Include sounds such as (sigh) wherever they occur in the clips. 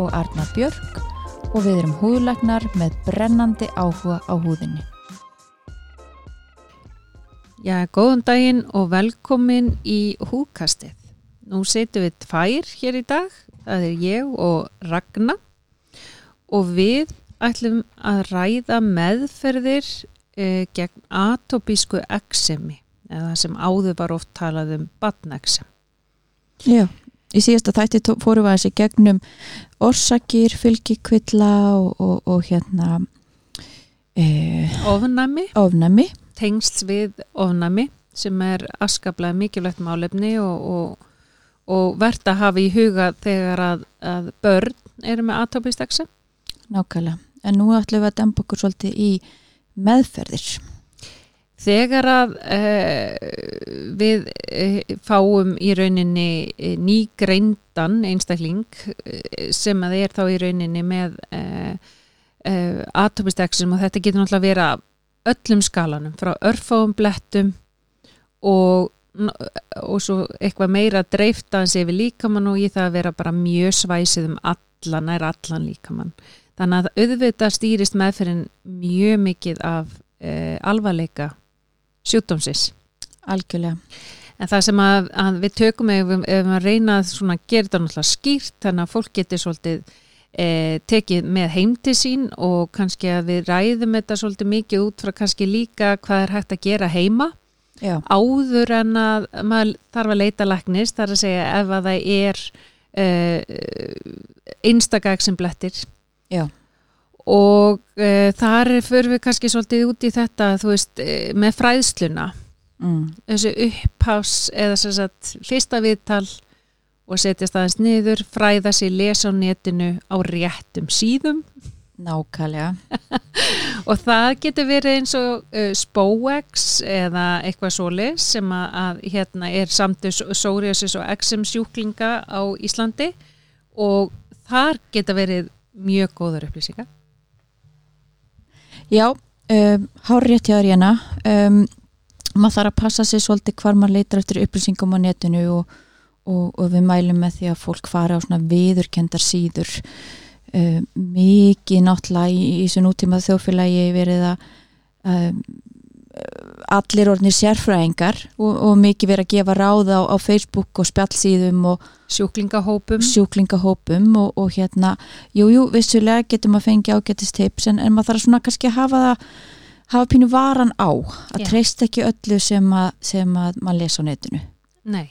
og Arna Björk og við erum húðlagnar með brennandi áhuga á húðinni. Já, góðan daginn og velkomin í húkastið. Nú setjum við tvær hér í dag, það er ég og Ragnar og við ætlum að ræða meðferðir eh, gegn atopísku eksemi eða sem áður var oft talað um batneksem. Já, í síðasta þætti fórum við þessi gegnum orsakir, fylgikvilla og, og, og hérna e, Ofnæmi, ofnæmi. tengsls við ofnæmi sem er askaplega mikilvægt málefni og, og, og verðt að hafa í huga þegar að, að börn eru með atopískt eksem. Nákvæmlega. En nú ætlum við að dempa okkur svolítið í meðferðir. Þegar að uh, við uh, fáum í rauninni uh, nýgreindan einstakling sem að er þá í rauninni með uh, uh, atomisteksim og þetta getur náttúrulega að vera öllum skalanum frá örfáum blettum og, og svo eitthvað meira dreiftaðans yfir líkamann og í það að vera bara mjög svæsið um allan, nær allan líkamann. Þannig að auðvitað stýrist meðferðin mjög mikið af alvarleika sjúkdómsins. Algjörlega. En það sem að, að við tökum ef, við- reyna að gera þetta náttúrulega skýrt þannig að fólk getur svolítið e, tekið með heim til sín og kannski að við ræðum þetta svolítið mikið út frá kannski líka hvað er hægt að gera heima Já, áður en að maður þarf að leita læknis þar að segja ef að það er e, einstaka eksemblettir já, og e, þar fyrir við kannski svolítið út í þetta þú veist, e, með fræðsluna mm, þessu upphás eða sem sagt fyrsta viðtal og setjast aðeins niður, fræða sér, lesa á netinu á réttum síðum nákvæmlega. (laughs) og það getur verið eins og uh, Spoex eða eitthvað svoleiðis sem að, að hérna er samtus psoriasis og eczem sjúklinga á Íslandi og þar geta verið mjög góður upplýsingar. Já, um, hárrétt hjá þér hérna. Um, maður þarf að passa sig svolítið hvar maður leitar eftir upplýsingum á netinu og, og, og við mælum með því að fólk fara á svona viðurkendar síður. Um, mikið náttúrulega í, þessu nútíma þjófélagi verið að um, allir orðnir sérfræðingar og, og mikið verið að gefa ráð á, á Facebook og spjallsíðum og Sjúklingahópum, sjúklingahópum og, og hérna, jújú, jú, vissulega getum að fengja ágætist tips en, en maður þarf svona kannski að hafa það hafa pínu varan á, að Já. treysta ekki öllu sem að, sem að maður lesa á netinu. nei.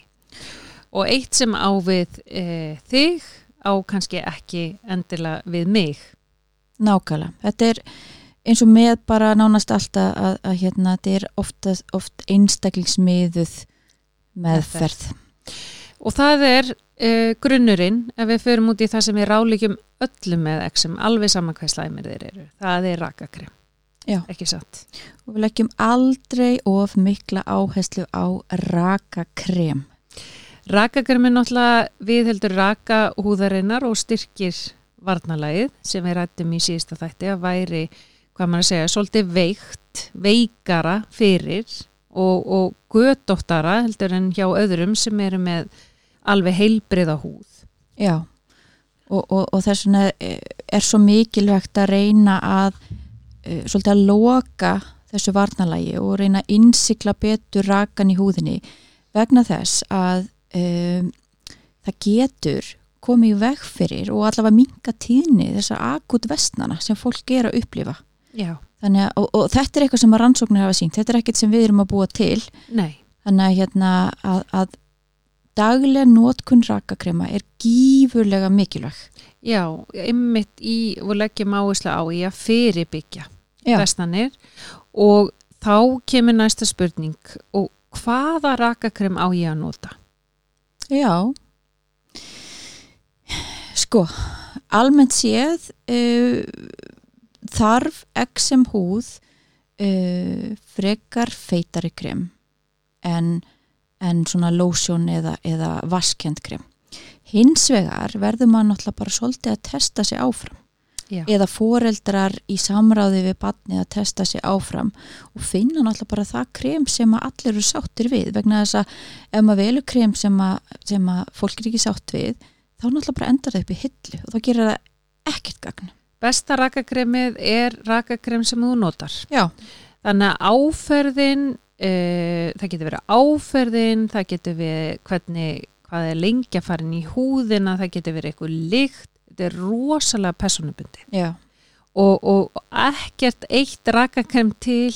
Og eitt sem á við e, þig á kannski ekki endilega við mig. Nákvæmlega. Þetta er eins og með bara nánast alltaf að, að hérna, þetta er ofta, oft einstaklingsmiðuð meðferð. Og það er uh, grunnurinn ef við förum út í það sem við rálegjum öllum með XM, alveg saman hvað slæmir þeir eru. Það er rakakrem. Já. Ekki satt. Og við leggjum aldrei of mikla áherslu á raka krem. Rakakrem er náttúrulega viðheldur raka húðarinnar og styrkir varnalagið sem við rættum í síðasta þætti að væri, hvað maður að segja, svolítið veikt, veikara fyrir og, og gödóttara heldur en hjá öðrum sem eru með alveg heilbriða húð. Já, og, og, og þess vegna er, er svo mikilvægt að reyna að uh, svolítið að loka þessu varnalagi og reyna að innsikla betur rakan í húðinni vegna þess að um, það getur komið veg fyrir og allavega minga tíðni þessar akut vestnana sem fólk er að upplifa. Já. Þannig að, og, og þetta er eitthvað sem að rannsóknir hafa sínt, þetta er ekkert sem við erum að búa til Nei. þannig að, hérna, að, að daglega nótkunn rakakrema er gífurlega mikilvæg Já, ymmit í og leggjum áherslu á í að fyrirbyggja vestanir og þá kemur næsta spurning og hvaða rakakrem á ég að nota? Já Sko almennt séð uh, þarf XM húð uh, frekar feitari krem en, en svona lotion eða, eða vaskend krem. Hins vegar verður maður náttúrulega bara svolítið að testa sig áfram. Já. eða foreldrar í samráði við barnið að testa sig áfram og finna náttúrulega bara það krem sem að allir eru sáttir við. Vegna þess að ef maður velur krem sem að, sem að fólk er ekki sátt við þá náttúrulega bara endar það upp í hillu og þá gerir það ekkert gagn Besta rakakremið er rakakrem sem þú notar. Já, Þannig að áferðin, uh, það getur verið áferðin, það getur verið hvernig, hvað er fara inn í húðina, það getur verið eitthvað lykt, þetta er rosalega personubundi. já, Og, og ekkert eitt rakakrem til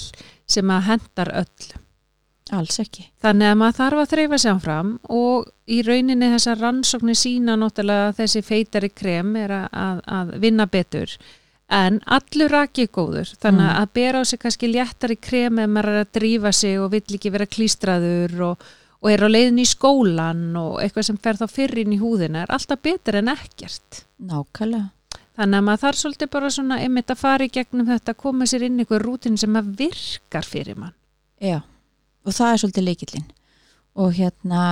sem að hendar öll. Alls ekki Þannig að maður þarf að þreyfa sig áfram og í rauninni þessar rannsóknir sína náttúrulega að þessi feitari krem er að, að, að vinna betur en allur raki er góður þannig Mm. að bera á sig kannski léttari krem ef maður er að drífa sig og vill ekki vera klístraður og, og er á leiðin í skólan og eitthvað sem fer þá fyrr inn í húðina er alltaf betur en ekkert. Nákvæmlega Þannig að maður þarf svolítið bara svona einmitt að fara í gegnum þetta, koma sér inn í einhver rútin sem að virkar fyrir mann. Já, og það er svolítið leikillin og hérna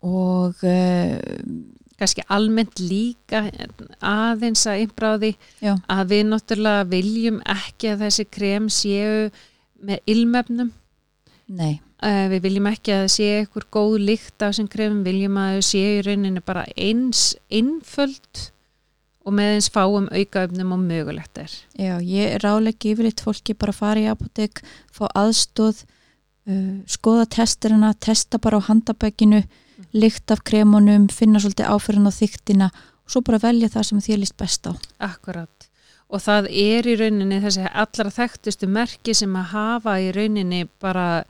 og uh, kannski almennt líka aðeins að innbráði Já. að við náttúrulega viljum ekki að þessi krem séu með ilmefnum. Nei, uh, við viljum ekki að séu eitthvað góð líkt af þessum kremum, viljum að séu í rauninni bara eins einföld og með eins fáum aukaöfnum og mögulegt er. Já, ég ráðleggi yfirleitt fólki bara að fara í apotek fá aðstóð uh, skoða testurina, testa bara á handabækinu lykt af kremunum finna svolítið áferðin á þyktina og svo bara velja það sem þér líst best á. Akkurat. Og það er í rauninni þessi allra þekktustu merki sem að hafa í rauninni bara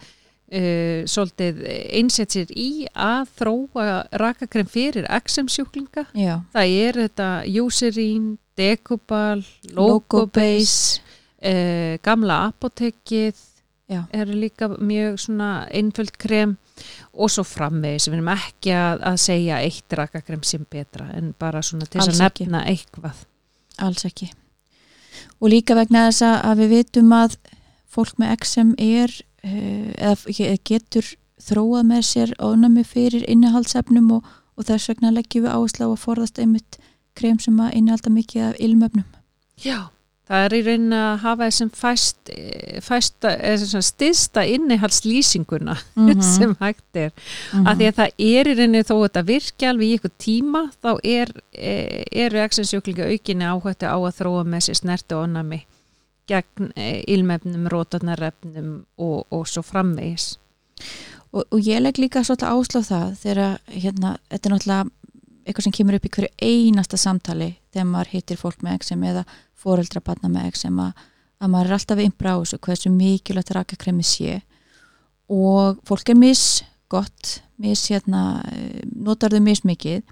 uh, svolítið einsett sér í að þróa rakakrem fyrir XM-sjúklinga. Það er þetta Eucerin, Decubal, Logobase uh, gamla apotekið Já. eru líka mjög svona einföld krem og svo framvegis, við erum ekki að, að segja eitt rakakrem sem betra en bara svona til Alls að ekki. nefna eitthvað. alls ekki og líka vegna þess að við vitum að fólk með XM er uh, eða getur þróað með sér ónami fyrir innihaldsefnum og, og þess vegna leggjum við áherslu á að forðast einmitt krem sem að innihalda mikið af ilmefnum Já, það er í rauninni að hafa þessum fæst, eh, fæsta, eða sem stiðsta innihaldslýsinguna (laughs) Mhm. sem hægt er. Af því að það er í rauninni þó að þetta virki alveg í ykkur tíma, þá er, eh, eru exensjöklinga aukinni áhættu á að þróa með sér snerti og onnami gegn eh, ilmefnum, rótarnarefnum og, og svo framvegis. og, og ég legg líka svolítið áherslu á það þegar hérna, þetta er náttúrulega eitthvað sem kemur upp í hverju einasta samtali þegar maður hittir fólk með XM eða foreldra barna með XM að, að maður er alltaf innbra á þessu hversu mikilvægt rakakremi sé og fólk er mis gott, mis hérna eh, notar þau mis mikið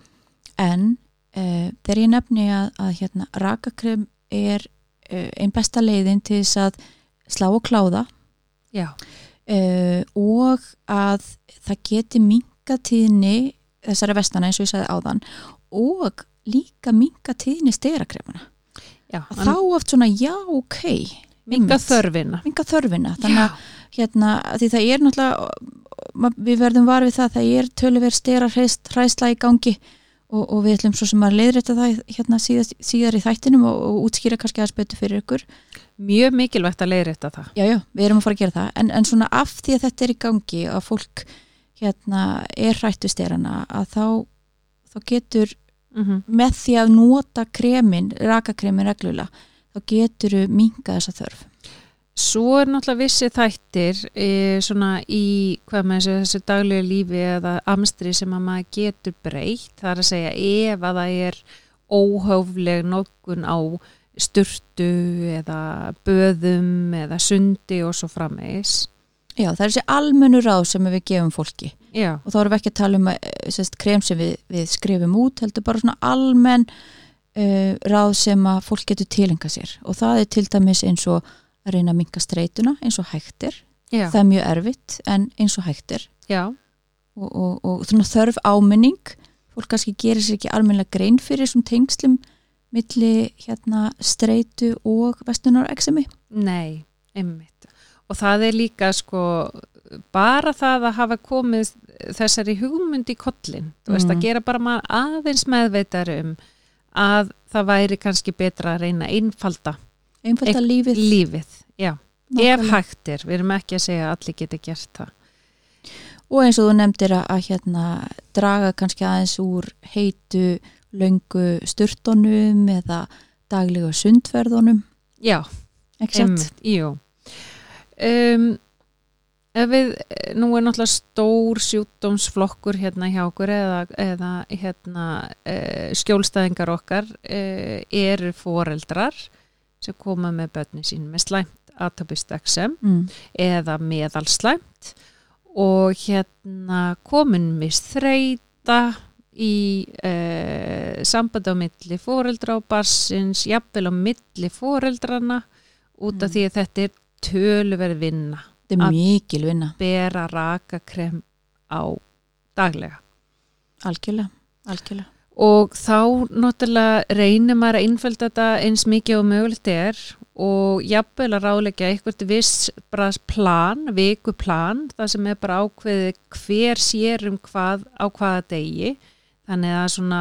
en uh, þegar ég nefni að, að hérna rakakrem er einn besta leiðin til þess að slá og kláða uh, og að það geti minka tíðni þessara vestana eins og ég sagði áðan og líka minka tíðni sterakremuna. já, Þá oft svona, já, ok, minga þörfina. minka þörfina. Þannig að hérna, því það er náttúrulega, við verðum var við það, það er töluverð stera hræsla í gangi og, og við ætlum svo sem að leiðrætta það hérna síðast, síðar í þættinum og, og útskýra kannski aðeins betur fyrir ykkur. Mjög mikilvægt að leiðrétta það. Já, já, við erum að fara að gera það en, en svona af því að þetta er í gangi að fólk hérna er hrættu sterana að þá, þá getur Mm með því að nota kremin, rakakremin reglulega þá getur minga þessa þörf Svo er náttúrulega vissi þættir e, svona í hvað með þessu, þessu daglega lífi eða amstri sem að maður getur breytt. Það er að segja ef að það er óhöfleg nokkun á sturtu eða böðum eða sundi og svo frammeis. Já, það er þessi almennu ráð sem við gefum fólki Já, og þá erum við ekki að tala um að, eh, sérst, krem sem við, við skrifum út heldur bara svona almenn uh, ráð sem að fólk getur tilenga sér og það er til dæmis eins og að reyna að minka streituna eins og hægt er. Já, það er mjög erfitt en eins og hægt já, og, og, og þörf áminning. Fólk kannski gerir sér ekki almennilega grein fyrir þessum tengslum milli hérna streitu og vestunar eksemi Nei, einmitt. Og það er líka sko bara það að hafa komið þessari hugmynd í kollin, þú veist Mm. að gera bara maður aðeins meðveitar um að það væri kannski betra að reyna einfalda einfalda lífið. lífið, ef hægt er, við erum ekki að segja að allir geti gert það. og eins og þú nefndir að, að hérna draga kannski aðeins úr heitu löngu styrtonum eða daglega sundferðunum. Já, jú. Um, ef við, nú er náttúrulega stór sjúkdómsflokkur hérna hjá okkur eða, eða hérna e, skjólstæðingar okkar e, eru foreldrar sem koma með börni sín með slæmt atopist XM Mm. eða meðalslæmt og hérna komin með þreita í e, sambandi á milli foreldra og barsins, jafnvel á milli foreldrana út af Mm. því að þetta er töluverð vinna þetta er Að- mikil vinna, bera rakakrem á daglega algjörlega algjörlega og þá náttúrulega reynir maður að innfælda þetta eins mikið og mögulegt er og jafnvel að ráleggja eitthvað viss plan, vikuplan það sem er bara ákveðið hver sér um hvað á hvaða degi. Þannig að svona,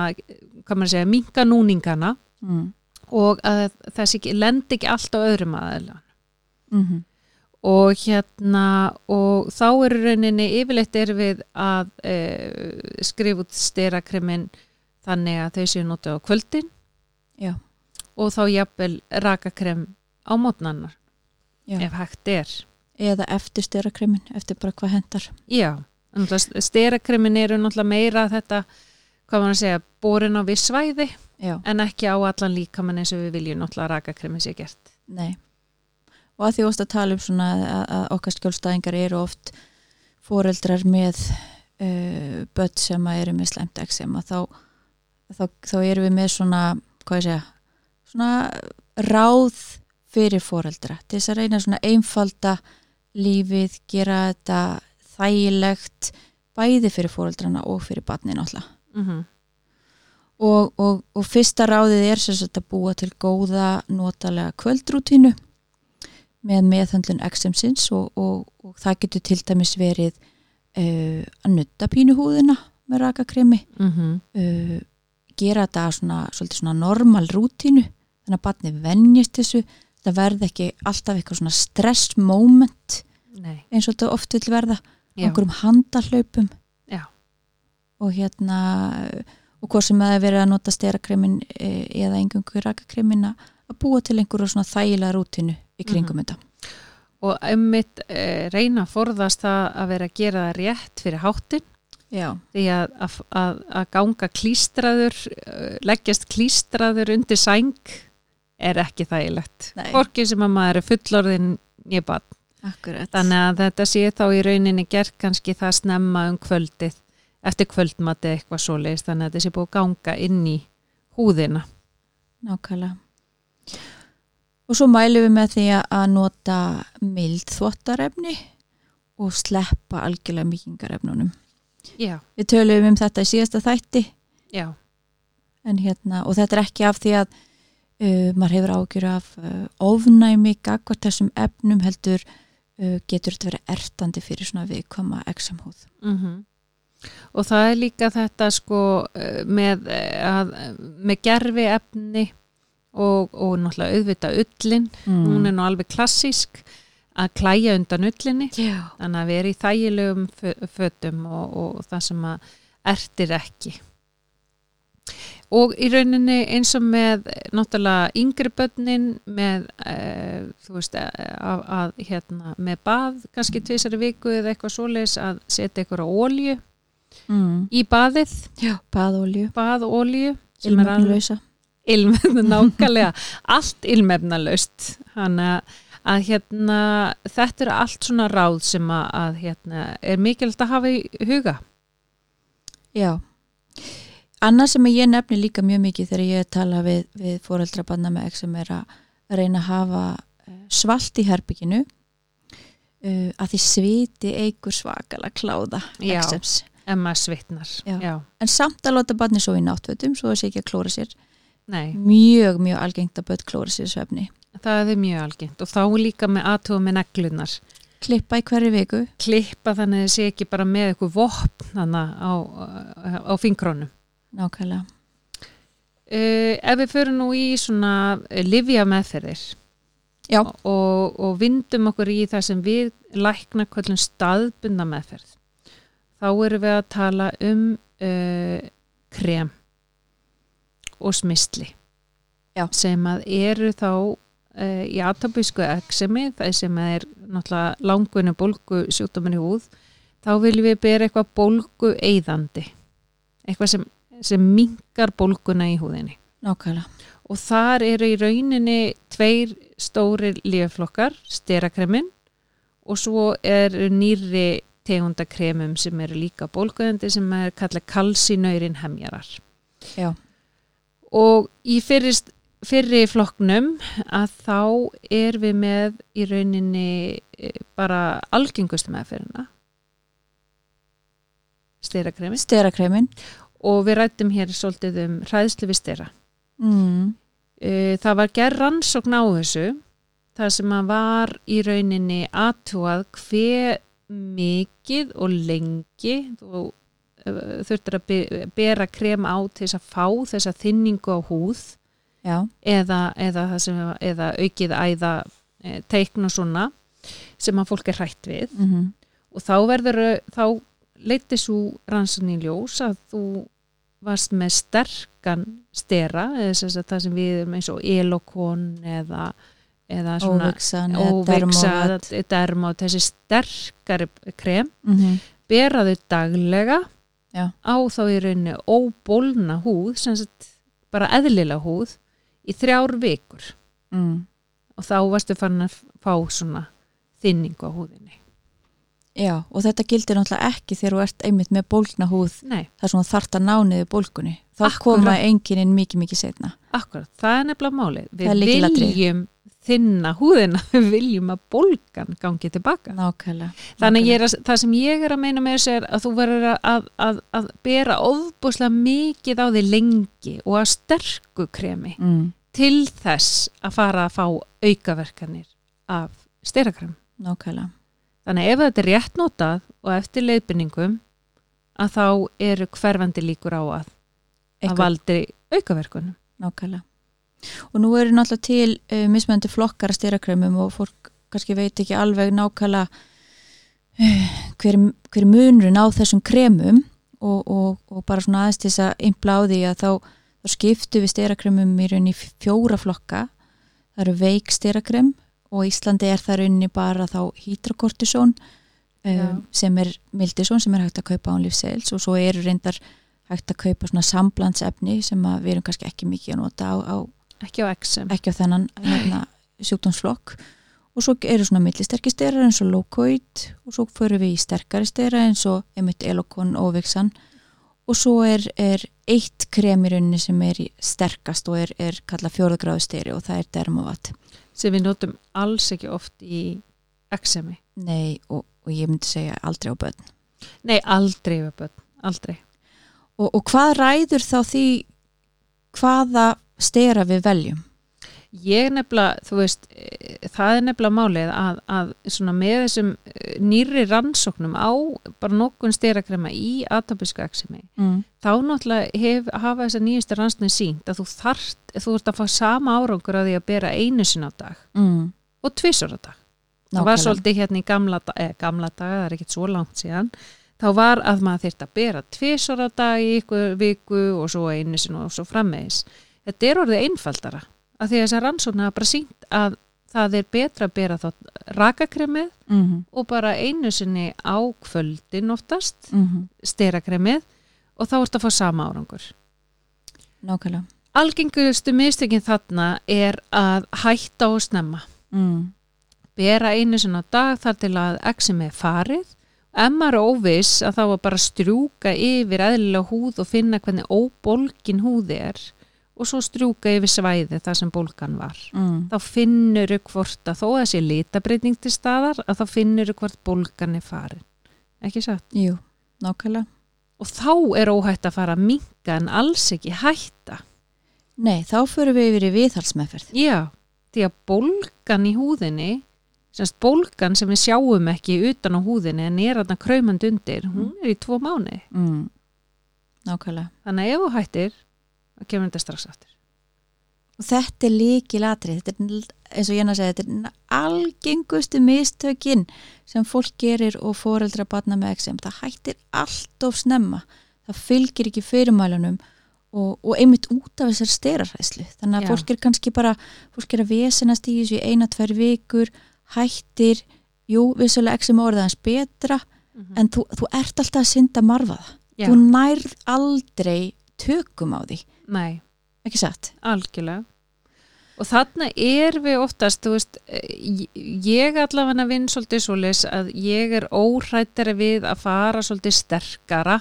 hvað maður segja, minka núningana mm. og að þessi lendi ekki allt á öðrum aðeila Mm og hérna og þá er í rauninni yfirleitt er við að e, skrifa út styrakremin þannig að þau séu notið á kvöldin. Já. og þá jafnvel rakakrem á mótnannar ef hægt er. Eða eftir styrakremin, eftir bara hvað hendar já, styrakremin eru náttúrulega meira þetta hvað maður að segja, borin á við svæði já, en ekki á allan líkamann eins og við viljum náttúrulega rakakremi sé gert. Nei. Og að því óst að tala um svona að, að okkar skjólstæðingar eru oft foreldrar með uh, börn sem eru með slæmt eksem að þá, þá, þá erum við með svona hvað ég segja svona ráð fyrir foreldra til þess að reyna svona einfalda lífið, gera þetta þægilegt bæði fyrir foreldrana og fyrir barnin alltaf mm og, og, og fyrsta ráðið er sagt að búa til góða notalega kvöldrútínu með meðhöndlun XM-sins og, og, og það getur til dæmis verið uh, að nutta pínuhúðina með rakakremi. -hmm. uh, gera þetta svona, svona normal rútínu þannig að barni venjist þessu það verði ekki alltaf eitthvað svona stress moment Nei, eins og þetta oft vil verða já, einhverjum handahlaupum. Já. og hérna og hvað sem er verið að nota styrakremin eða engungu rakakremin að búa til einhverju svona þægilega rútinu í kringum Mhm. þetta. Og einmitt e, reyna að forðast það að vera að gera það rétt fyrir háttin Já, því að, að, að, ganga klístraður eh, leggjast klístraður undir sæng er ekki þægilegt. Nei. hvorki sem að maður er fullorðin ég akkurat. Þannig að þetta sé þá í rauninni gert kannski það snemma um kvöldið eftir kvöldmati eitthvað svoleiðis þannig að þetta sé búið að ganga inn í húðina. Nákvæmlega. Og svo mælum við með því að- nota mild þvottarefni og sleppa algjörlega mýkingarefnunum já, Við tölum um þetta í síðasta þætti. Já, en hérna, og þetta er ekki af því að uh, maður hefur ágjur af uh, ofnæmi, gagvart þessum efnum heldur uh, getur þetta verið ertandi fyrir svona viðkoma examhúð. mm og það er líka þetta sko eh, með, eh, að, með gerfi efni og, og náttúrulega auðvita ullin. Hún er nú alveg klassísk að klæja undan ullinni Já. þannig að erum í þægilegum fö- fötum og, og það sem að ertir ekki og í rauninni eins og með náttúrulega yngri börnin með e, þú veist að, að, að hérna með bað kannski tvisari viku eða eitthvað svoleiðis að setja eitthvað ólju Mm. í baðið, Já. Baðólju alveg ilmögnulösa. ilmefna (laughs) nákvæmlega allt ilmefnalaust þannig að, að hérna þetta eru allt svona ráð sem að, að hérna, er mikilvægt að hafa í huga Já. Annað sem ég nefni líka mjög mikið þegar ég tala við, við fóreldrabanna með exam er að reyna að hafa eh, svalt í herbygginu uh, að því sviti eigur svakala kláða Já. exams. MS vitnar Já. Já. en samt að láta barni svo í náttfötum svo þessi ekki að klóra sér Nei, mjög, mjög algengt að börn klóra sér svefni það er mjög algengt og þá líka með aðtúa með neglunar klippa í hverju viku. Klippa þannig að það sé ekki bara með eitthvað vopn þannig á, á fingrónum. Nákvæmlega. Uh, Ef við förum nú í svona livja meðferðir og, og vindum okkur í það sem við lækna kvöldum staðbunda meðferð þá erum við að tala um uh, krem og smistli Já. sem að eru þá uh, í atabísku eksemi það sem er náttúrulega langunni bólgu sjúkdóminni húð þá viljum við bera eitthvað bólgu eyðandi eitthvað sem, sem minkar bólguna í húðinni nákvæmlega og þar eru í rauninni tveir stórir líflokkar, sterakremin og svo er nýri tegundakremum sem eru líka bólguðandi sem er kallað kalsinöyrin hemjarar. Já. Og í fyrri, fyrri flokknum að þá er við með í rauninni eh, bara algengustu meðferðina sterakremin sterakremin og við rættum hér svolítið um hræðslu við stera. mm. Uh, það var gerð rannsókn á þessu það sem að var í rauninni aðtúað hver mikið og lengi þú uh, þurftir að be- bera krem á til þess að fá þessa þinningu á húð eða, eða, sem, eða aukið æða e, teikn og svona sem að fólk er hrætt við. Mm og þá verður þá leiti svo rannsókn í ljós að þú varst með sterkan stera eða sem sagt það sem við erum eins og elokon eða, eða svona óveiksa, dermót. þessi sterkari krem mm beraðu daglega Já. á þá í rauninni óbólna húð sem sagt bara eðlilega húð í þrjár vikur. Mm. og þá varstu fann að fá svona þinningu á húðinni. Já, og þetta gildir náttúrulega ekki þegar þú ert einmitt með bólgna húð. Nei, þar sem þú þarft að ná niður bólgunni. Þá Akkúrat. koma enginin mikið mikið setna akkurat, það er nefnilega málið. Það við er viljum þinna húðina (laughs) við viljum að bólgan gangi tilbaka nákvæmlega Þannig ég er að, það sem ég er að meina með þessu er að þú verður að, að, að bera ofbúslega mikið á því lengi og að sterku kremi mm. til þess að fara að fá aukaverkanir af styrakrem. nákvæmlega Þannig ef þetta er rétt notað og eftir leiðbynningum að þá eru hverfandi líkur á að að Eitthvað- valdi aukaverkunum. nákvæmlega og nú eru náttúrulega til uh, mismöndi flokkar að styrakremum og fólk kannski veit ekki alveg nákvæmlega uh, hver, hver er munurinn á þessum kremum og, og, og bara svona aðeins til þess að því að þá, þá skiptu við styrakremum í rauninni fjóra flokka það eru veik styrakrem og Íslandi er það rauninni bara þá hydrokortisón Já. um, sem er mildisón sem er hægt að kaupa án lífsegils og svo eru reyndar hægt að kaupa svona samblandsefni sem við erum kannski ekki mikið að nota á, á Ekki á XM. ekki á þennan hérna, sjúkdómsflokk og svo eru svona millisterki stera eins og Locoid og svo förum við í sterkari stera eins og einmitt Elokon og Vixan og svo er, er eitt krem í rauninni sem er sterkast og er, er kallað fjórðagráðu steri og það er Dermovat sem við notum alls ekki oft í XM-i. Nei, og, og ég myndi segja aldrei á börn Nei, aldrei við börn, aldrei. og, og hvað ræður þá því hvaða stera við veljum? Ég nefnilega, þú veist, eh, það er nefnilega málið að, að svona með þessum eh, nýrri rannsóknum á bara nokkun styrakrema í atopisku eksemi, Mm. þá náttúrulega hef, hafa þessar nýjustu rannsóknir sínt að þú þarft, þú ert að fá sama árangur að því að bera einu sinna á dag Mm. og tvisar á dag. Það var svolítið hérna í gamla, eh, gamla dag, það er ekkit svo langt síðan, þá var að maður þyrft að bera tvisar á dag í ykkur viku og svo einu sinna og svo frammeðis. Þetta er orðið einfaldara að því að þessar rannsóknir hafa bara sínt að það er betra að bera þá rakakremið mm og bara einu sinni á kvöldin oftast, -hmm. sterakremið og þá ert að fá sama árangur. Nákvæmlega Algengustu mistökin þarna er að hætta og snemma. mm. Bera einu sinni á dag þar til að er farið. Ef maður er óviss að þá var bara að strjúka yfir eðlilega húð og finna hvernig óbólgin húð er og svo strjúka yfir svæði þar sem bólgan var. Mm. Þá finnur hvort að þó að sé litabreiting til staðar að þá finnur hvort bólgan er farin. Ekki satt? Jú, nákvæmlega og þá er óhætt að fara að minka en alls ekki hætta Nei, þá fyrir við yfir í viðhalsmeðferð. já, því að bólgan í húðinni semst bólgan sem við sjáum ekki utan á húðinni en er þarna kraumand undir hún er í tvo mánu Mm. Nákvæmlega. þannig að ef þú hættir þá kemur þetta strax aftur Og þetta er líkil atrið, þetta er eins og ég að segja, þetta er algengustu mistökin sem fólk gerir og foreldra batna með eksem. Það hættir allt of snemma, það fylgir ekki fyrirmælunum og, og einmitt út af þessar styrarhæslu. Þannig að Já. fólk er kannski bara, fólk er að vesenast í þessu í eina, tvær vikur, hættir, jú, vissulega eksem orðaðans betra, en þú, þú ert alltaf að synda marfaða. Þú nærð aldrei tökum á því, Nei, ekki satt? algjörlega og þarna er við oftast þú veist, eh, ég allavega vinn svolítið svoleiðis að ég er óhrættari við að fara svolítið sterkara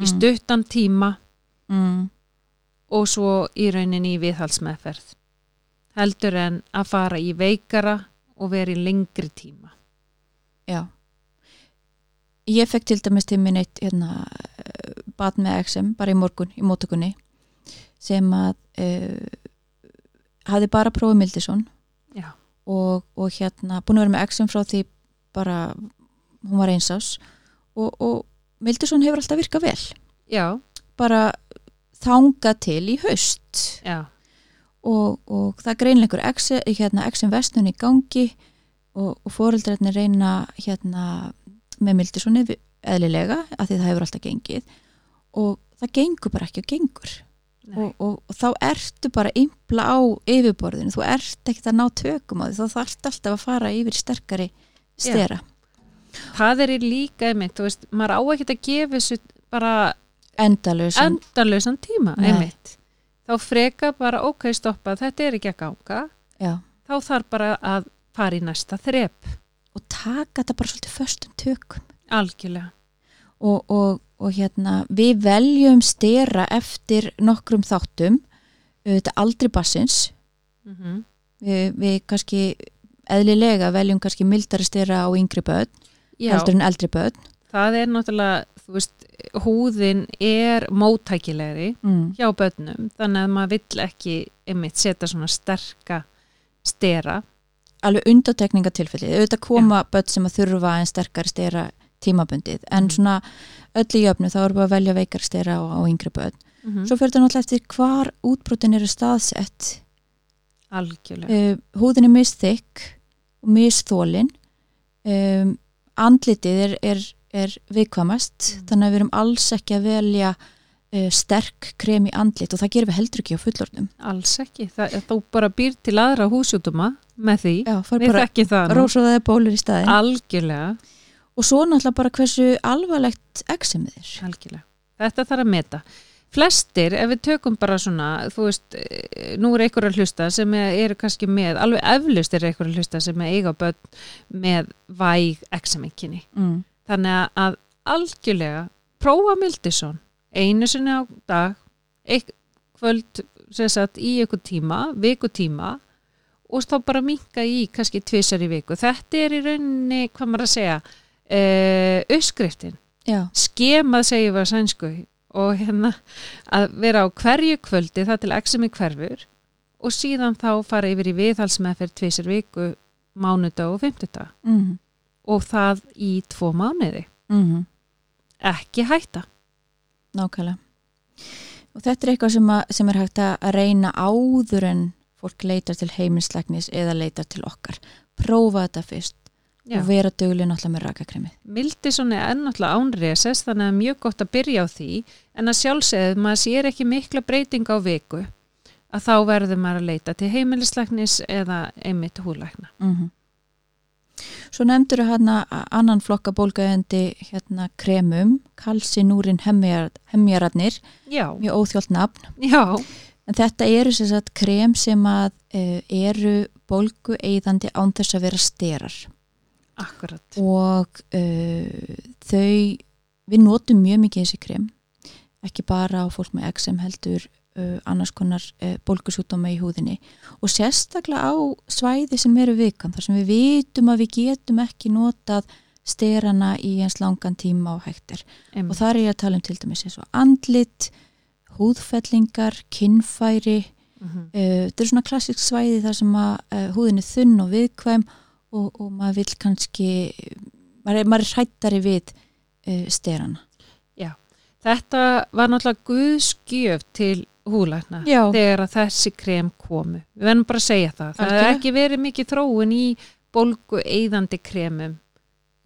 í Mm. stuttan tíma Mm. og svo í rauninni í viðhalsmeðferð heldur en að fara í veikara og vera í lengri tíma Já. Ég fekk til dæmis til minn eitt hérna, bat með XM bara í morgun, í mótökunni sem að uh, hafði bara prófið Mildisson og, og hérna búin að vera með XM frá því bara hún var einsás og, og Mildisson hefur alltaf virkað vel. Já, bara þangað til í haust. Og, og það greinleikur XM, hérna, XM vestnun í gangi og, fóreldrarnir reyna hérna með Mildisoni eðlilega að því það hefur alltaf gengið. Og það gengur bara ekki og gengur og, og, og þá ertu bara impla á yfirborðinu, þú ert ekkert að ná tökum á því, þá þarft alltaf að fara yfir sterkari stera. Það er líka einmitt, þú veist, maður á ekkert að gefa þessu bara endalösa endalösan tíma Nei. einmitt. Þá freka bara ok stoppa þetta er ekki að ganga. Já, þá þarf bara að fara í næsta þrep. Og taka þetta bara svolítið föstum tökum. Algjörlega og, og, og hérna við veljum stera eftir nokkrum þáttum þetta aldrei bassins mm við, við kannski eðlilega veljum kannski mildari stera á yngri börn heldur en eldri börn. Það er náttúrulega þú veist, húðin er móttækilegri mm. hjá börnum þannig að maður vill ekki einmitt setja svona sterka stera. Alveg undatekningatilfelli auðvitað koma börn sem að þurfa en sterkari stera tímabundið. En Mhm. svona öll í jöfnu þá erum við að velja veikar stera á, á yngri börn. Mm svo fyrir þetta náttúrulega eftir hvar útbrotin eru staðsett. Algjörlega. Uh, húðin er misþykk og misþólin um, andlitið er, er, er viðkvamast Mm. þannig að við erum alls ekki að velja uh, sterk krem í andlit og það gerum við heldur ekki á fullorðnum. Alls ekki, það, þú bara býr til aðra húsjútuma með því Já, við þekkjum það nú. rósóðaði bólur í staðin algjörlega, og svo náttúrulega bara hversu alvarlegt exemið er algjörlega þetta þarf að meta flestir, ef við tökum bara svona þú veist, eh, nú er einhver að hlusta sem eru kannski með, alveg eflust er einhver að hlusta sem er eiga börn með væg examenginni mm. þannig að- algjörlega prófa Mildisson einu sinni á dag eitt kvöld sem sagt, í einhver tíma, viku tíma og þá bara minka í kannski tvisar í viku. Þetta er í rauninni hvað maður að segja uppskriftin, Já, skemað segjum við að sænsku. Og hérna að vera á hverju kvöldi það til exemi hverfur. Og síðan þá fara yfir í viðhalsmeðferð tvisar viku mánudag og fimmtudag. Mm. og það í tvo mánuði. Mm. ekki hætta. Nákvæmlega. Og þetta er eitthvað sem, að, sem er hægt að reyna áður en fólk leitar til heiminslæknis eða leitar til okkar. Prófa þetta fyrst Já. og vera dugli náttúrulega með rakakremi Mildisson er ennáttúrulega ánreses þannig að mjög gott að byrja á því en að sjálfsögðu maður sér ekki mikla breyting á viku að þá verður maður að leita til heimilislæknis eða einmitt húlækna. mm Svo nefndur hérna annan flokka bólgaðandi hérna kremum kalsinúrin Já, mjög óþjólt nafn. Já, en þetta eru sem sagt krem sem að uh, eru bólgu eðandi án þess að vera sterar akkurat. og uh, þau við notum mjög mikið þessi krem ekki bara á fólk með XM heldur uh, annars konar uh, bólgusútdóma í húðinni og sérstaklega á svæði sem eru vikan þar sem við vitum að við getum ekki notað sterana í eins langan tíma og hægt er Einmitt. og þar er ég að tala um til dæmis eins og andlit, húðfellingar, kinnfæri Mhm. uh, þetta er svona klassisk svæði þar sem að uh, húðin er þunn og viðkvæm og, og maður vil kannski maður maður er hrættari við uh, sterana Þetta var náttúrulega guðskjöf til húlækna Já. þegar að þessi krem komu. Við verðum bara að segja það. Það er ekki verið mikið þróun í bólgu eyðandi kremum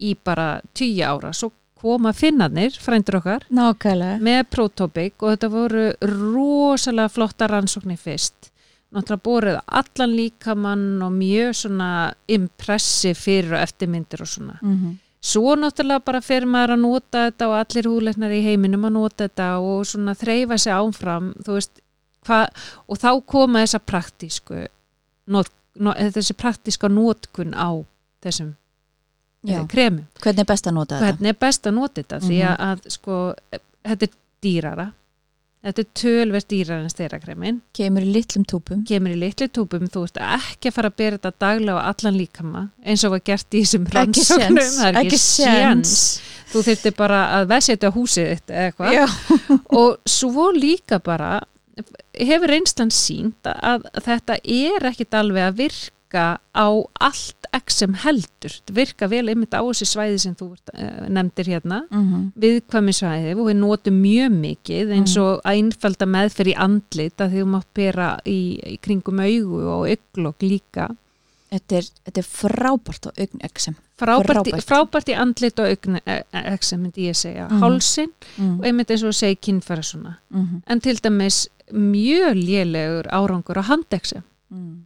í bara tíu ára. Svo koma finnarnir, frændur okkar, Nákvæmlega með Protopic og þetta voru rosalega flotta rannsóknir fyrst. Náttúrulega borið allan líkamann og mjög svona impressi fyrir og eftirmyndir og svona. mm -hmm. Svo náttúrulega bara fyrir maður að nota þetta og allir húleiknar í heiminum að nota þetta og svona þreyfa sig áfram þú veist, hva, og þá koma þessa praktísku not, not, þessi praktíska nótkun á þessum eh, kremum. Hvernig er best að nota þetta? Hvernig er best að nota þetta? Því að, að sko, eh, þetta er dýrara þetta er tölverð dýrara en styrakremin Kemur í litlum túpum kemur í litli túpum, þú ert ekki að fara að bera þetta daglega á allan líkama eins og var gert í þessum Ekki rannsóknum. séns, það er ekki ekki séns. þú þurfti bara að veðsetja húsið þitt eitthvað. Já. (laughs) og svo líka bara hefur reynslan sínt að þetta er ekkit alveg að virka á allt sem heldur, þetta virka vel einmitt á þessi svæði sem þú uh, nefndir hérna. Mm viðkvæmi svæði og við notum mjög mikið eins og að innfælda meðferð í andlit að því þú mátt bera í, í kringum augu og auglokk líka. Þetta, er, þetta er frábært á augneksem frábært, í- Frábært. frábært í andlit og augnexem myndi ég segja, Mhm. hálsin mm og einmitt eins og segi kynfæra svona. -hmm. en til dæmis mjög lélegur árangur á handexem mm.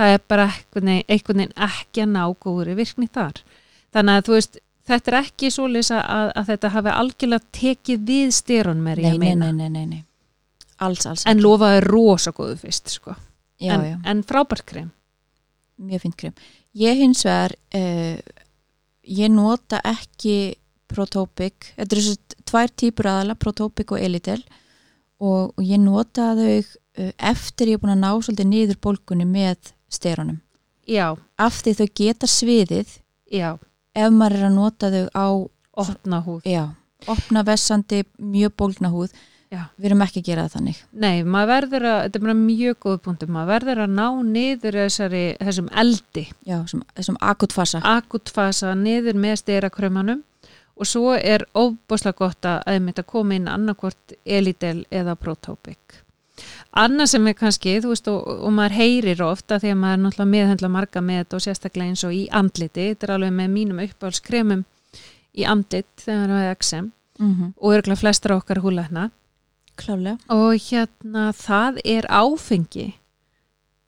Það er bara einhvern veginn, ekki að ná góðri virkni þar. Þannig að þú veist þetta er ekki svoleiðis að, að þetta hafi algjörlega tekið við styrun með nei, ég nei, meina. nei, nei, nei, nei. Alls, alls en lofaði rosa góðu fyrst sko. já, en, já. en frábært krem. Mjög fint krem. Ég hins vegar uh, ég nota ekki Protopic, þetta eru svo tvær típur aðala, Protopic og Elitel. og, og ég nota þau uh, eftir ég er búin að ná svolítið niður bólgunni með sterunum já, af því þau geta sviðið já, ef maður er að nota þau á opna húð. Já, opna vessandi mjög bólgna húð. Já. við erum ekki að gera það þannig. Nei, maður verður að, þetta er bara mjög góð punktum maður verður að ná niður þessari, þessum eldi, sem akutfasa akutfasa niður með styrakrömanum og svo er óbúslega gott að einmitt að koma inn annarkvort Elidel eða Protopic. Annað sem er kannski, þú veist og, og maður heyrir ofta því að maður er náttúrulega meðhendla marga með þetta og sérstaklega eins og í andliti. Þetta er alveg með mínum uppáhaldskremum í andlit þegar það er XM mm -hmm. og örgulega flestra okkar húlækna klálega og hérna það er áfengi.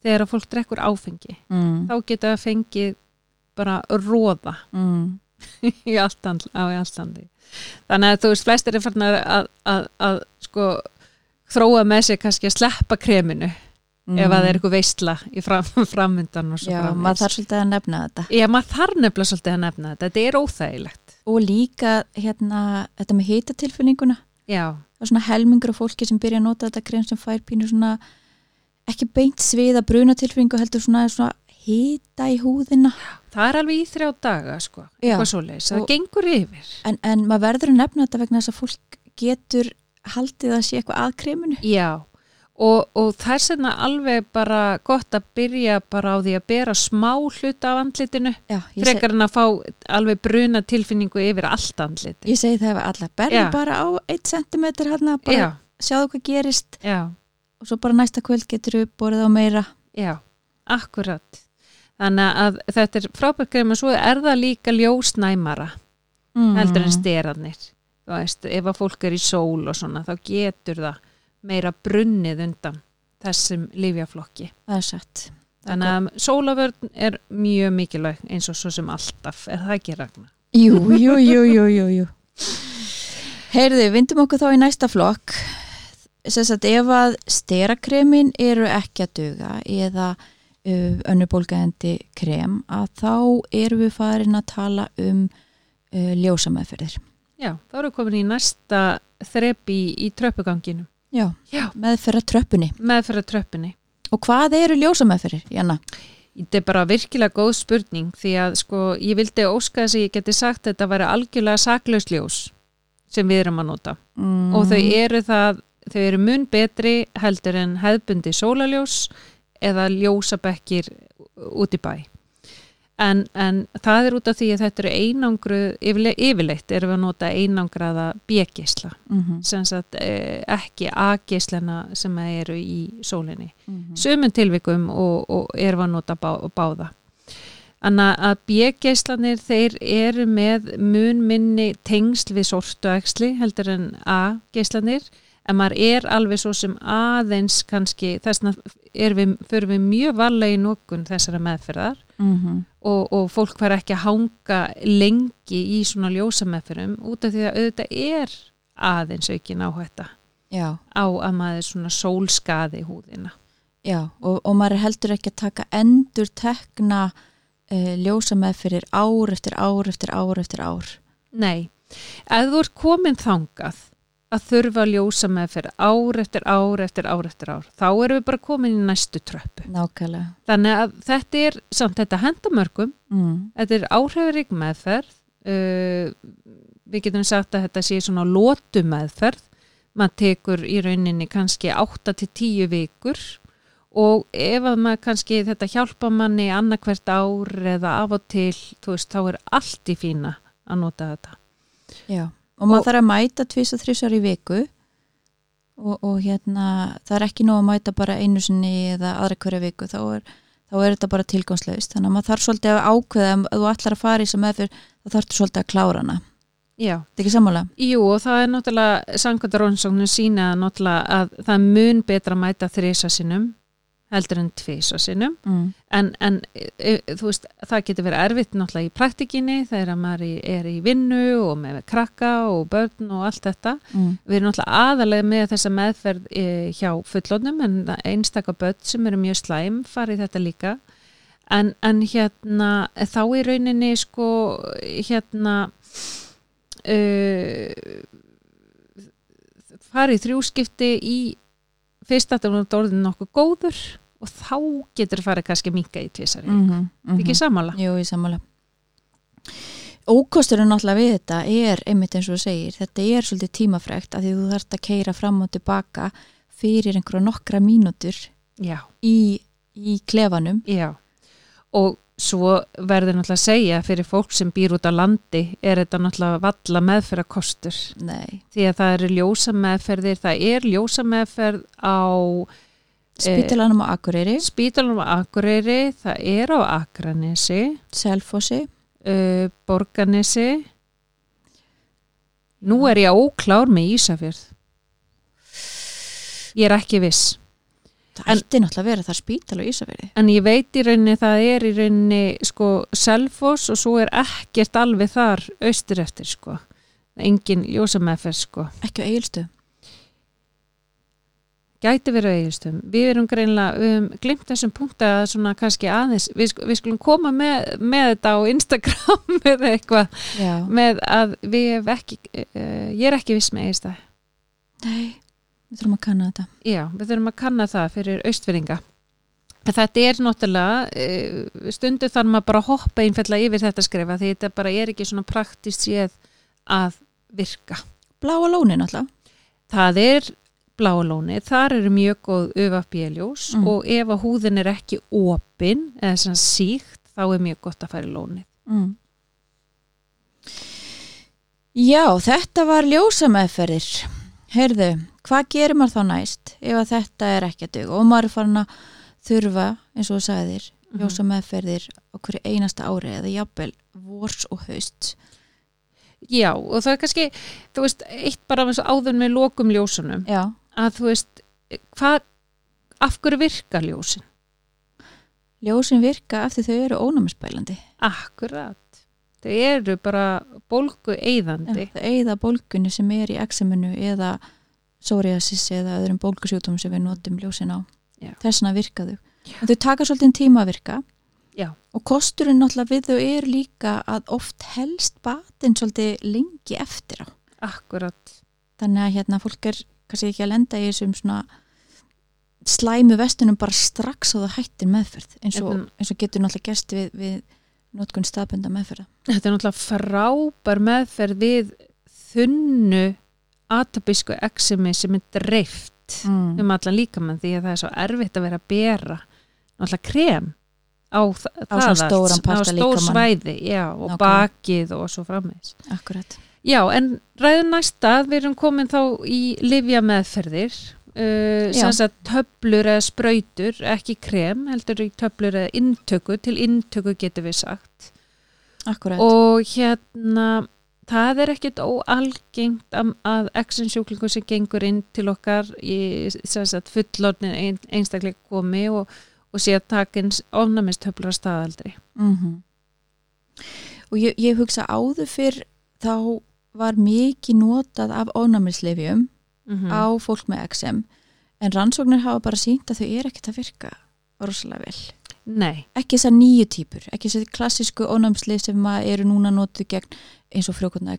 Þegar að fólk drekkur áfengi mm. þá geta það fengið bara róða Mm. (laughs) í í alltandi þannig að þú veist, flestir er farin að, að, að, að sko þróa með sig kannski að sleppa kreminu ef að það er eitthvað veistla í fram, (laughs) framundan og svo Mm. já, maður þarf svolítið að nefna þetta. Já, maður þarf nefnilega svolítið að nefna þetta. Þetta er óþægilegt. Og líka hérna, þetta með hitatilfinninguna. Já, er svona helmingur af fólki sem byrja að nota þetta krem sem fær pínu svona ekki beint sviða brunatilfinningu heldur svona, svona hita í húðina. Það er alveg í þrjá daga sko, eitthvað svoleiðis, það gengur yfir. En, en maður verður að nefna þetta vegna þess að fólk getur haldið að sé eitthvað að kreminu. Já, og, og það er sérna alveg bara gott að byrja bara á því að bera smá hluta af andlitinu frekar en að fá alveg bruna tilfinningu yfir allt andliti ég segi það alla berðu Já. bara á 1 cm hérna, bara Já, sjáðu hvað gerist. Já, og svo bara næsta kvöld getur við borðið á meira. Já, akkurat þannig að þetta er frábært greið og svo er það líka ljósnæmara mm. heldur en styranir þú veist, ef að fólk er í sól og svona þá getur það meira brunnið undan þessum lifjaflokki er þannig að sólavörn er mjög mikilvæg eins og svo sem alltaf er það ekki ragna Jú, jú, jú, jú, jú, jú. Heyrðu, vindum okkur þá í næsta flokk. Sess að ef að sterakremin eru ekki að duga eða önnubólgæðandi krem að þá erum við farin að tala um uh, ljósameðferðir. Já, þá erum við komin í næsta þrepi í, í tröppuganginu Já, Já. meðferða tröppunni. meðferða tröppinni Og hvað eru ljósameðferðir, Janna? Þetta er bara virkilega góð spurning því að sko ég vildi óska þess að ég geti sagt að þetta væri algjörlega saklausljós sem við erum að nota mm. og þau eru það, þau eru mun betri heldur en hefðbundi sólaljós eða ljósabekkir út í bæ. En, en það er út af því að þetta eru einangru, yfirle, yfirleitt erum við að nota einangraða bjegisla, mm sem sagt eh, ekki A-gislana sem eru í sólinni. -hmm. Sumum tilvikum og, og erum við að nota bá, báða. Þannig að bjegislanir þeir eru með mun minni tengsl við sortuæksli heldur en A-gislanir en maður er alveg svo sem aðeins kannski, þess vegna við, fyrir við mjög varlega í nokkun þessara meðferðar Mm og, og fólk var ekki að hanga lengi í svona ljósameðferðum út af því að auðvitað er aðeins aukin áhætta Já, á að maður svona sólskaði húðina. já og, og maður er heldur ekki að taka endur tekna uh, ljósa með fyrir ár eftir ár eftir ár eftir ár. Nei, ef þú ert komin þangað að þurfa ljósa meðferð ár eftir ár eftir ár eftir ár, þá erum við bara komin í næstu tröppu. Nákvæmlega. Þannig að þetta er, samt þetta hendamörgum, Mm. þetta er áhrifarík meðferð, uh, við getum sagt að þetta sé svona lótu meðferð, maður tekur í rauninni kannski 8 til 10 vikur og ef að maður kannski þetta hjálpa manni annarkvert ár eða af og til, veist, þá er allt í fína að nota þetta. Já, og maður Og- þarf að mæta tvís og þrísar í viku og, og hérna það er ekki nóg að mæta bara einu sinni eða aðra hverja viku, þá er, þá er þetta bara tilgangslaust, þannig að maður þarf svolítið að ákveða að þú ætlar að fara í sem meðfyr þá þarftu svolítið að klára hana, Já. þetta er ekki sammála? Jú og það er náttúrulega samkvæmt rannsóknum sína náttúrulega að það mun betra mæta þrisa sinnum heldur en tvisa sinnum Mm. en, en e, e, þú veist það getur verið erfitt náttúrulega í praktikinni þegar maður er í vinnu og með krakka og börn og allt þetta Mm. við erum náttúrulega aðalega með þessa meðferð e, hjá fullónum en einstaka börn sem eru mjög slæm farið þetta líka en, en hérna þá í rauninni sko hérna uh, farið þrjúskipti í fyrst að það var orðin nokkuð góður og þá getur farið kannski minka í tvisari mm Mm -hmm. ekki sammála Jú, ég sammála. Ókosturinn náttúrulega við þetta er, einmitt eins og þú segir, þetta er svolítið tímafrægt af því þú þarft að keira fram og tilbaka fyrir einhverja nokkra mínútur já, í, í klefanum. já og svo verður náttúrulega að segja fyrir fólk sem býr út á landi er þetta náttúrulega valla meðferða kostur Nei, því að það eru ljósa meðferðir það er ljósa meðferð á spítalanum á Akureyri, Spítalunum á Akureyri, það er á Akranesi, Selfossi, uh, Borganesi. Nú er ég óklár með Ísafjörð. Ég er ekki viss. það En- ætti náttúrulega að vera það spítal á Ísafjörði. En ég veit í rauninni það er í rauninni sko Selfoss og svo er ekkert alveg þar austur eftir sko. Engin ljósameðferð sko. Ekki á Egilstu. Gæti verið eigistum. Við erum greinlega, við hefum glimt þessum punkta svona kannski aðeins. Við, við skulum koma með, með þetta á Instagram (laughs) eða eitthvað. Með að við hef ekki uh, ég er ekki viss með eigist það Nei, við þurfum að kanna þetta. já, við þurfum að kanna það fyrir austfyrringa þetta er náttúrulega uh, stundu þarf maður bara að hoppa einfallega yfir þetta skrifa því þetta bara er ekki svona praktist séð að virka Bláa lóni náttúrulega. það er bláalóni, þar eru mjög góð öfabéljós Mm. og ef að húðin er ekki opin eða svona síkt, þá er mjög gott að fara í lóni Mm. Já, þetta var ljósameðferðir. Heyrðu, hvað gerir maður þá næst ef að þetta er ekki að dug og maður er farin að þurfa, eins og þú sagðir, ljósameðferðir á hverju einasta ári eða jafnvel vors og haust. já, og það er kannski þú veist, eitt bara áður með lokum ljósunum Já, að þú veist hvað, af hverju virka ljósin ljósin virka af því þau eru ónæmisbælandi. akkurat þau eru bara bólgu eyðandi Það eigða bólgunni sem er í examinu eða psoriasis eða öðrum bólgusjútum sem við notum ljósin á. Já. Þessna virka þau. En þau taka svolítið tíma að virka Já. og kosturinn náttúrulega við þau er líka að oft helst batinn svolítið lengi eftir á. akkurat, Þannig að hérna fólk er kannski ekki að lenda í þessum svona slæmu vestunum bara strax á það hættir meðferð eins og, Þetta- eins og getur náttúrulega gæst við, við notkun staðbunda meðferða þetta er náttúrulega frábær meðferð við þunnu atopísku eksemi sem er dreift mm. um allan líkamann því að það er svo erfitt að vera að bera náttúrulega krem á, Á á stór svæði já, og Nákvæmlega. bakið og svo frammeins Akkurat Já, en ræðum næsta, við erum komin þá í livja meðferðir, uh, sem sagt töflur eða sprautur, ekki krem, heldur í töflur eða inntöku, til inntöku getur við sagt. Akkurat Og hérna, það er ekkit óalgengt að, að exensjúklingu sem gengur inn til okkar í fullornin ein, einstaklega komi og, og sé að takins ofnamistöflur að staðaldri. mm og ég, ég hugsa áður fyrr þá var mikið notað af ónæmislefjum Mm á fólk með XM en rannsóknir hafa bara sínt að þau er ekkert að virka rosalega vel. Nei, ekki þessar nýju típur, ekki þessar klassísku ónæmslið sem að eru núna notuð gegn eins og frjókotna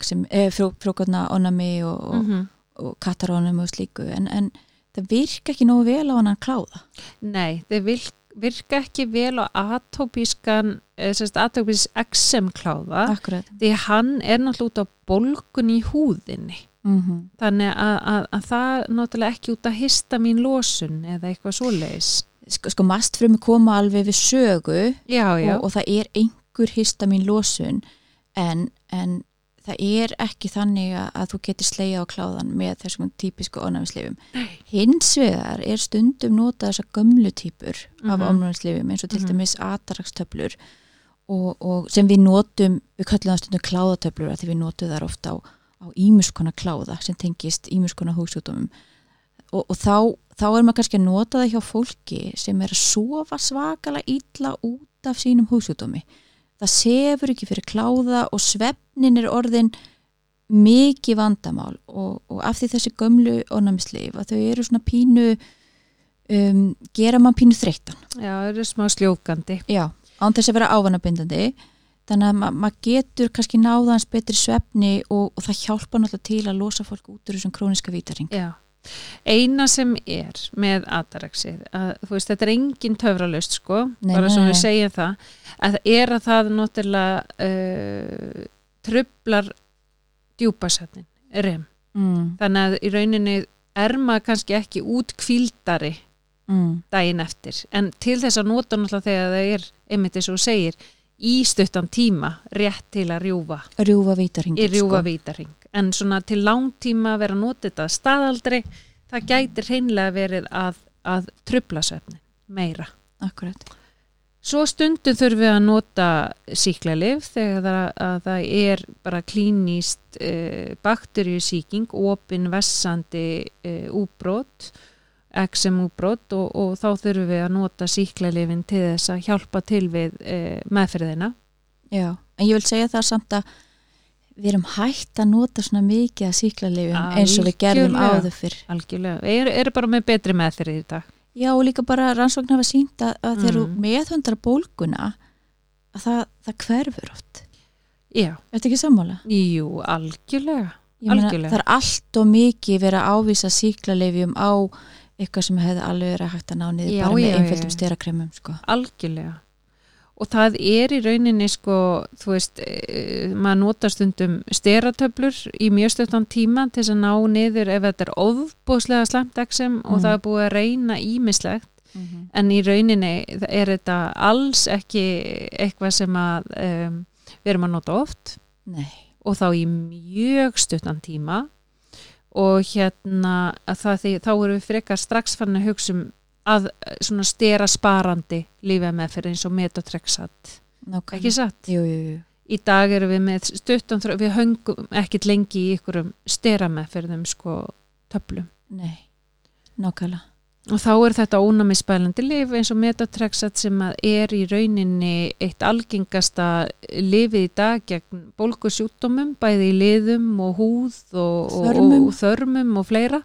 eh, ónæmi og, mm og katarónum og slíku en, en það virka ekki nógu vel á hann kláða. Nei, þeir vil, virka ekki vel á atópískan atópís XM kláða Akkurat. því hann er náttúrulega út á bólgun í húðinni. Mm þannig að, að, að það náttúrulega ekki út að hista mín losun eða eitthvað svoleiðis. Sko, sko mastfrumi koma alveg við sögu Já, já, og, og það er einhver histamin losun en, en það er ekki þannig að, þú getur slegja á kláðan með þessum típisku ónæmislefum. Hins vegar er stundum notað þessar gömlu típur af Mhm. ónæmislefum eins og til Mhm. dæmis atarakstöflur og, og sem við notum, við kallum það stundum kláðatöflur að því við notum þar ofta á, á ímuskona kláða sem tengist ímuskona húsjúdómum og, og þá, þá er maður kannski að nota það hjá fólki sem er að sofa svakalega illa út af sínum húsjúdómi það sefur ekki fyrir kláða og svefnin er orðin mikið vandamál og, og af því þessi gömlu ónæmisleif að þau eru svona pínu um, gera mann pínu þreyttan. Já, það eru smá sljókandi. Já, án þess að vera ávanabindandi. Þannig að ma maður getur kannski náðans betri svefni og, og það hjálpa náttúrulega til að losa fólk út úr þessum króniska vítaring Já, eina sem er með ataraxið, að þú veist þetta er engin töfralust sko, Nei, bara sem við segjum það að er að það náttúrulega uh, trublar djúpasætnin, rem. Mm, þannig að í rauninni er maður kannski ekki út kvíldari mm, daginn eftir, en til þess að nota náttúrulega þegar það er, einmitt eins og segir í stuttan tíma rétt til að rjúfa rjúfa rjúfa vítaring en svona til langtíma vera að nota þetta staðaldri það gæti hreinlega verið að, að trubla svefnin meira. Akkurat. Svo stundum þurfum við að nota síklarlif þegar það, að það er bara klínist uh, bakterjusíking opin vessandi uh, úbrót XM úbrót og, og þá þurfum við að nota síklarlifin til þess að hjálpa til við uh, meðferðina Já, en ég vil segja það samt að við erum hægt að nota svona mikið að síklarleifum eins og við gerðum áður fyrr. algjörlega, eru er bara með betri meðferði í dag Já, og líka bara rannsóknar hafa sínt að, að þegar þú Mm. meðhundar bólguna að það, það hverfur oft. já, Ertu ekki sammála? jú, algjörlega Ég meina, Algjörlega. það er allt og mikið verið að ávisa síklarleifjum á eitthvað sem hefði alveg verið hægt að ná niður Já, bara með já. sterakremum, sko. algjörlega og það er í rauninni sko, þú veist, e, maður notar stundum steratöflur í mjög stöttan tíma til þess að ná niður ef þetta er ofbúslega slemt XM og Mm. það er búið að reyna ímislegt Mm -hmm. en í rauninni er þetta alls ekki eitthvað sem að um, við erum að nota oft Nei, og þá í mjög stuttan tíma og hérna að það, þá erum við frekar strax fann að hugsa um að eh, svona stera sparandi lífið með fyrir eins og metotrexat nákvæmlega. ekki satt? Jú, jú, jú. Í dag erum við með stuttan við höngum ekkit lengi í ykkurum stera með fyrir þeim sko töflum Nei, nákvæmlega. Og þá er þetta ónæmisbælandi lif eins og metotrexat sem er í rauninni eitt algengasta lifið í dag gegn bólgusjúkdómum bæði í liðum og húð og, og, Þörmum. og þörmum og fleira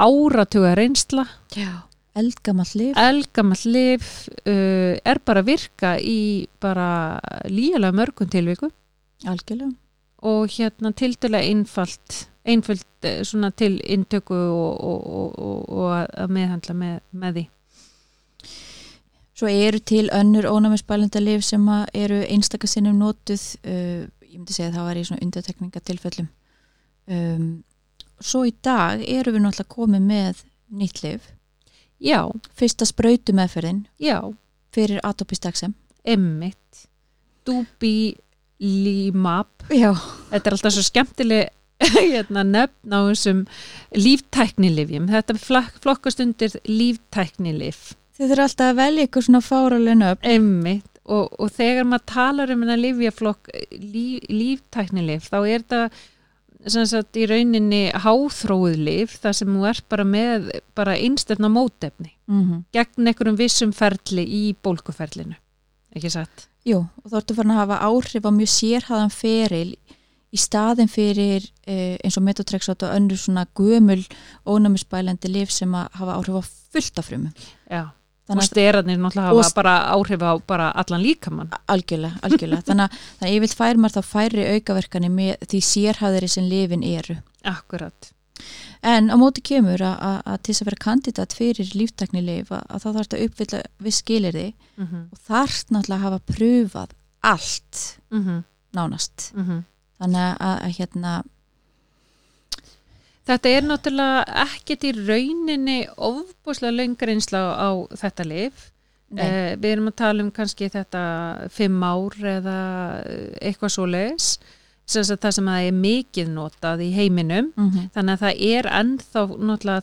áratuga reynsla Já. Eldgamall lif. elgamall lif uh, er bara virka í bara líjulega mörgum tilvikum Algjörlega. og hérna tildulega einfalt einföld eh, svona til intöku og, og, og, að- meðhandla með, með því. Svo eru til önnur ónæmisbælenda lif sem eru einstakasinnum notuð uh, ég myndi segja að það var í svona undirtekningatilfellum um, Svo í dag eru við náttúrulega komið með nýtt lif Já, fyrsta sprautu meðferðin já, fyrir atopistaxem emmitt Dubi Limab Já, þetta er alltaf svo skemmtileg (laughs) hérna, nefn á þessum líftæknilifjum þetta flokkast undir líftæknilif. Þið þurfa alltaf að velja ykkur svona fáralegna upp einmitt. Og, og þegar maður talar um hennar livjaflokk líf, líftæknilif þá er þetta sem sagt í rauninni háþróið lif þar sem þú ert bara með bara einstöfna mótefni mm -hmm. gegn einhverjum vissum ferli í bólkuferlinu. Ekki satt? Jú, og þá ertu farin að hafa áhrif á mjög sérhæðan feril í staðin fyrir eh, eins og metotrexat og önnur svona gömul ónæmisbælandi lif sem að hafa áhrif á fullt af frumum. Já, og að sterarnir náttúrulega hafa bara áhrif á bara allan líkamann algjörlega, algjörlega. (laughs) þannig, að, að ég vil færi maður þá færi aukaverkani með því sérhæðari sem lifin eru. Akkurat En á móti kemur að, að, að til þess að vera kandidat fyrir líftakni lif að, að þá þarf þetta að uppfylla við skilirði mm -hmm. og þarf náttúrulega að hafa pröfað allt Mm nánast. -hmm. Þannig að, að hérna, Þetta er náttúrulega ekkert í rauninni ofbúslega lengur einsla á þetta lif. Eh, við erum að tala um kannski þetta fimm ár eða eitthvað svo leis. Það sem að það er mikið notað í heiminum. mm -hmm. Þannig að það er ennþá,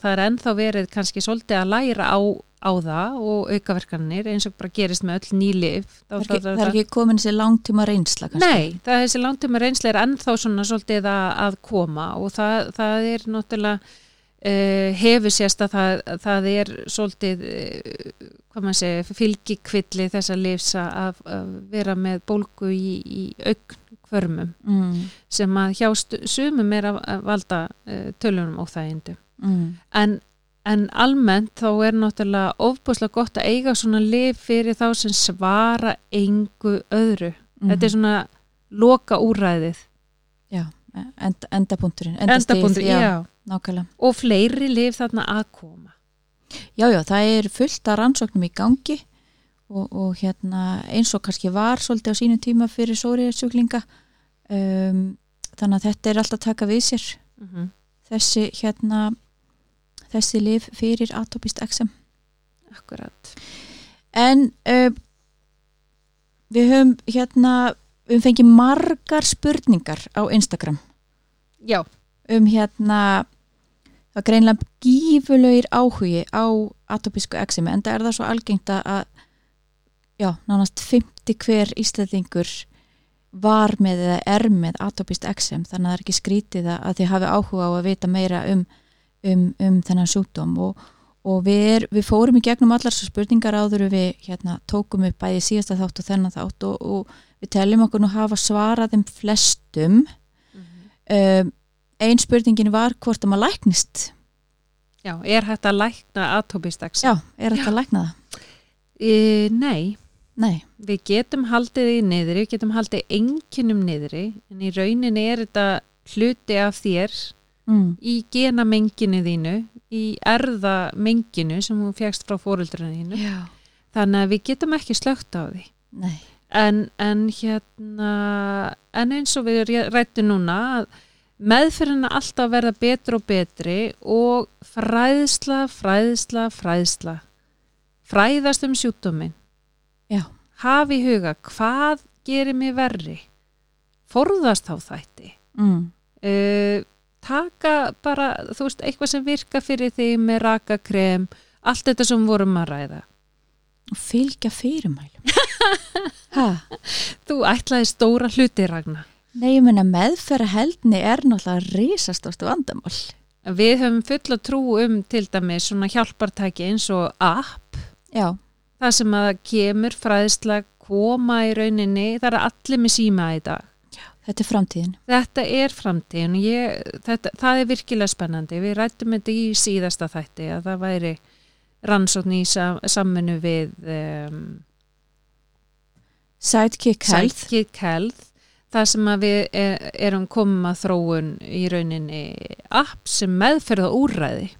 það er ennþá verið kannski svolítið að læra á, á það og aukaverkanir eins og bara gerist með öll nýlif. það, ekki, það er ekki komin þessi langtíma reynsla kannski. Nei, það er þessi langtíma reynsla er ennþá svona svolítið að, að koma og það, það er náttúrulega uh, hefur sérst að það, það er svolítið uh, hvað maður segir, fylgikvilli þessa lifs að, að vera með bólgu í, í augnkvörmum Mm, sem að hjá sumum er að, valda uh, tölunum óþægindu mm, en, en almennt þá er náttúrulega ofbúslega gott að eiga svona lif fyrir þá sem svara engu öðru þetta er svona loka úræðið Já, end, endapunkturinn endapunktur, já, já. Nákvæmlega. og fleiri lif þarna að koma Já, já, það er fullt af rannsóknum í gangi og, og hérna eins og kannski var svolítið á sínum tíma fyrir sóriðsjúklinga um, þannig að þetta er alltaf að taka við sér mm -hmm. þessi hérna þessi lif fyrir atopist XM akkurat. En uh, við höfum hérna við fengið margar spurningar á Instagram. Já, um hérna það greinlega gífurlegir áhugi á atopisku eksemi en það er það svo algengt að- já, nánast 50 hver íslendingur var með eða er með atopist eksem þannig að það er ekki skrítið að þið hafi áhuga á að vita meira um, um, um þennan sjúkdóm og, og við, er, við fórum í gegnum allar svo spurningar áður við hérna, tókum upp bæði síðasta þátt og þennan þátt og, og við teljum okkur nú hafa svarað þeim flestum. Um, ein spurningin var hvort að maður læknist. Já, er hægt að lækna atópistax? já, er þetta að lækna það? E, nei, Nei, við getum haldið í niðri, við getum haldið enginum niðri, en í rauninni er þetta hluti af þér mm. í genamenginu þínu, í erðamenginu sem þú fjagst frá fóruldrinu þínu, já, þannig að við getum ekki slögt á því. nei En, en hérna, en eins og við rættum núna, að meðferðina alltaf verða betur og betri og fræðsla, fræðsla, fræðsla. Fræðast um sjúkdóminn. Já. Hafi í huga, hvað gerir mig verri? Forðast þá þætti. mm. Uh, taka bara, þú veist, eitthvað sem virka fyrir því með rakakrem, allt þetta sem vorum að ræða. og fylgja fyrirmælum (laughs) Þú ætlaði stóra hluti, Ragnar. nei, ég menna meðferra heldni er náttúrulega risastóstu vandamál Við höfum fulla trú um til dæmis svona hjálpartæki eins og app, já, það sem að kemur fræðsla koma í rauninni, það er allir með síma í dag. Þetta er framtíðin. Þetta er framtíðin. Og ég, þetta, það er virkilega spennandi. Við rættum þetta í síðasta þætti að það væri rannsókn í sam, saminu við um, Sidekick Health. Sidekick Health það sem við er, erum komum að þróun í rauninni app sem meðferða úrræði.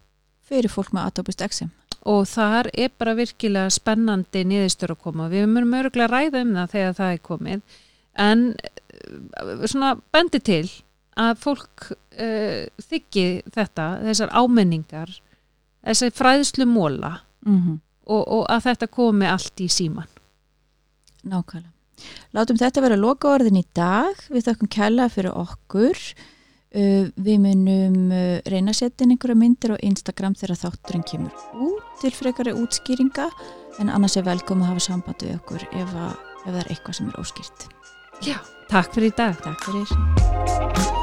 Fyrir fólk með atopist exim og þar er bara virkilega spennandi niðurstur að koma. Við mörum öruglega að ræða um það þegar það er komið en eh, svona bendi til að fólk uh, þykki þetta, þessar ámenningar þessar fræðslu móla mm -hmm. og, og að þetta komi allt í síman. Nákvæmlega. Látum þetta vera loka orðin í dag. Við þakkum kæla fyrir okkur. Uh, við munum uh, reyna að setja inn einhverja myndir á Instagram þegar þátturinn kemur út til frekari útskýringa en annars er velkom að hafa samband við okkur ef, að, ef það er eitthvað sem er óskýrt. Já, takk fyrir í dag. Takk fyrir.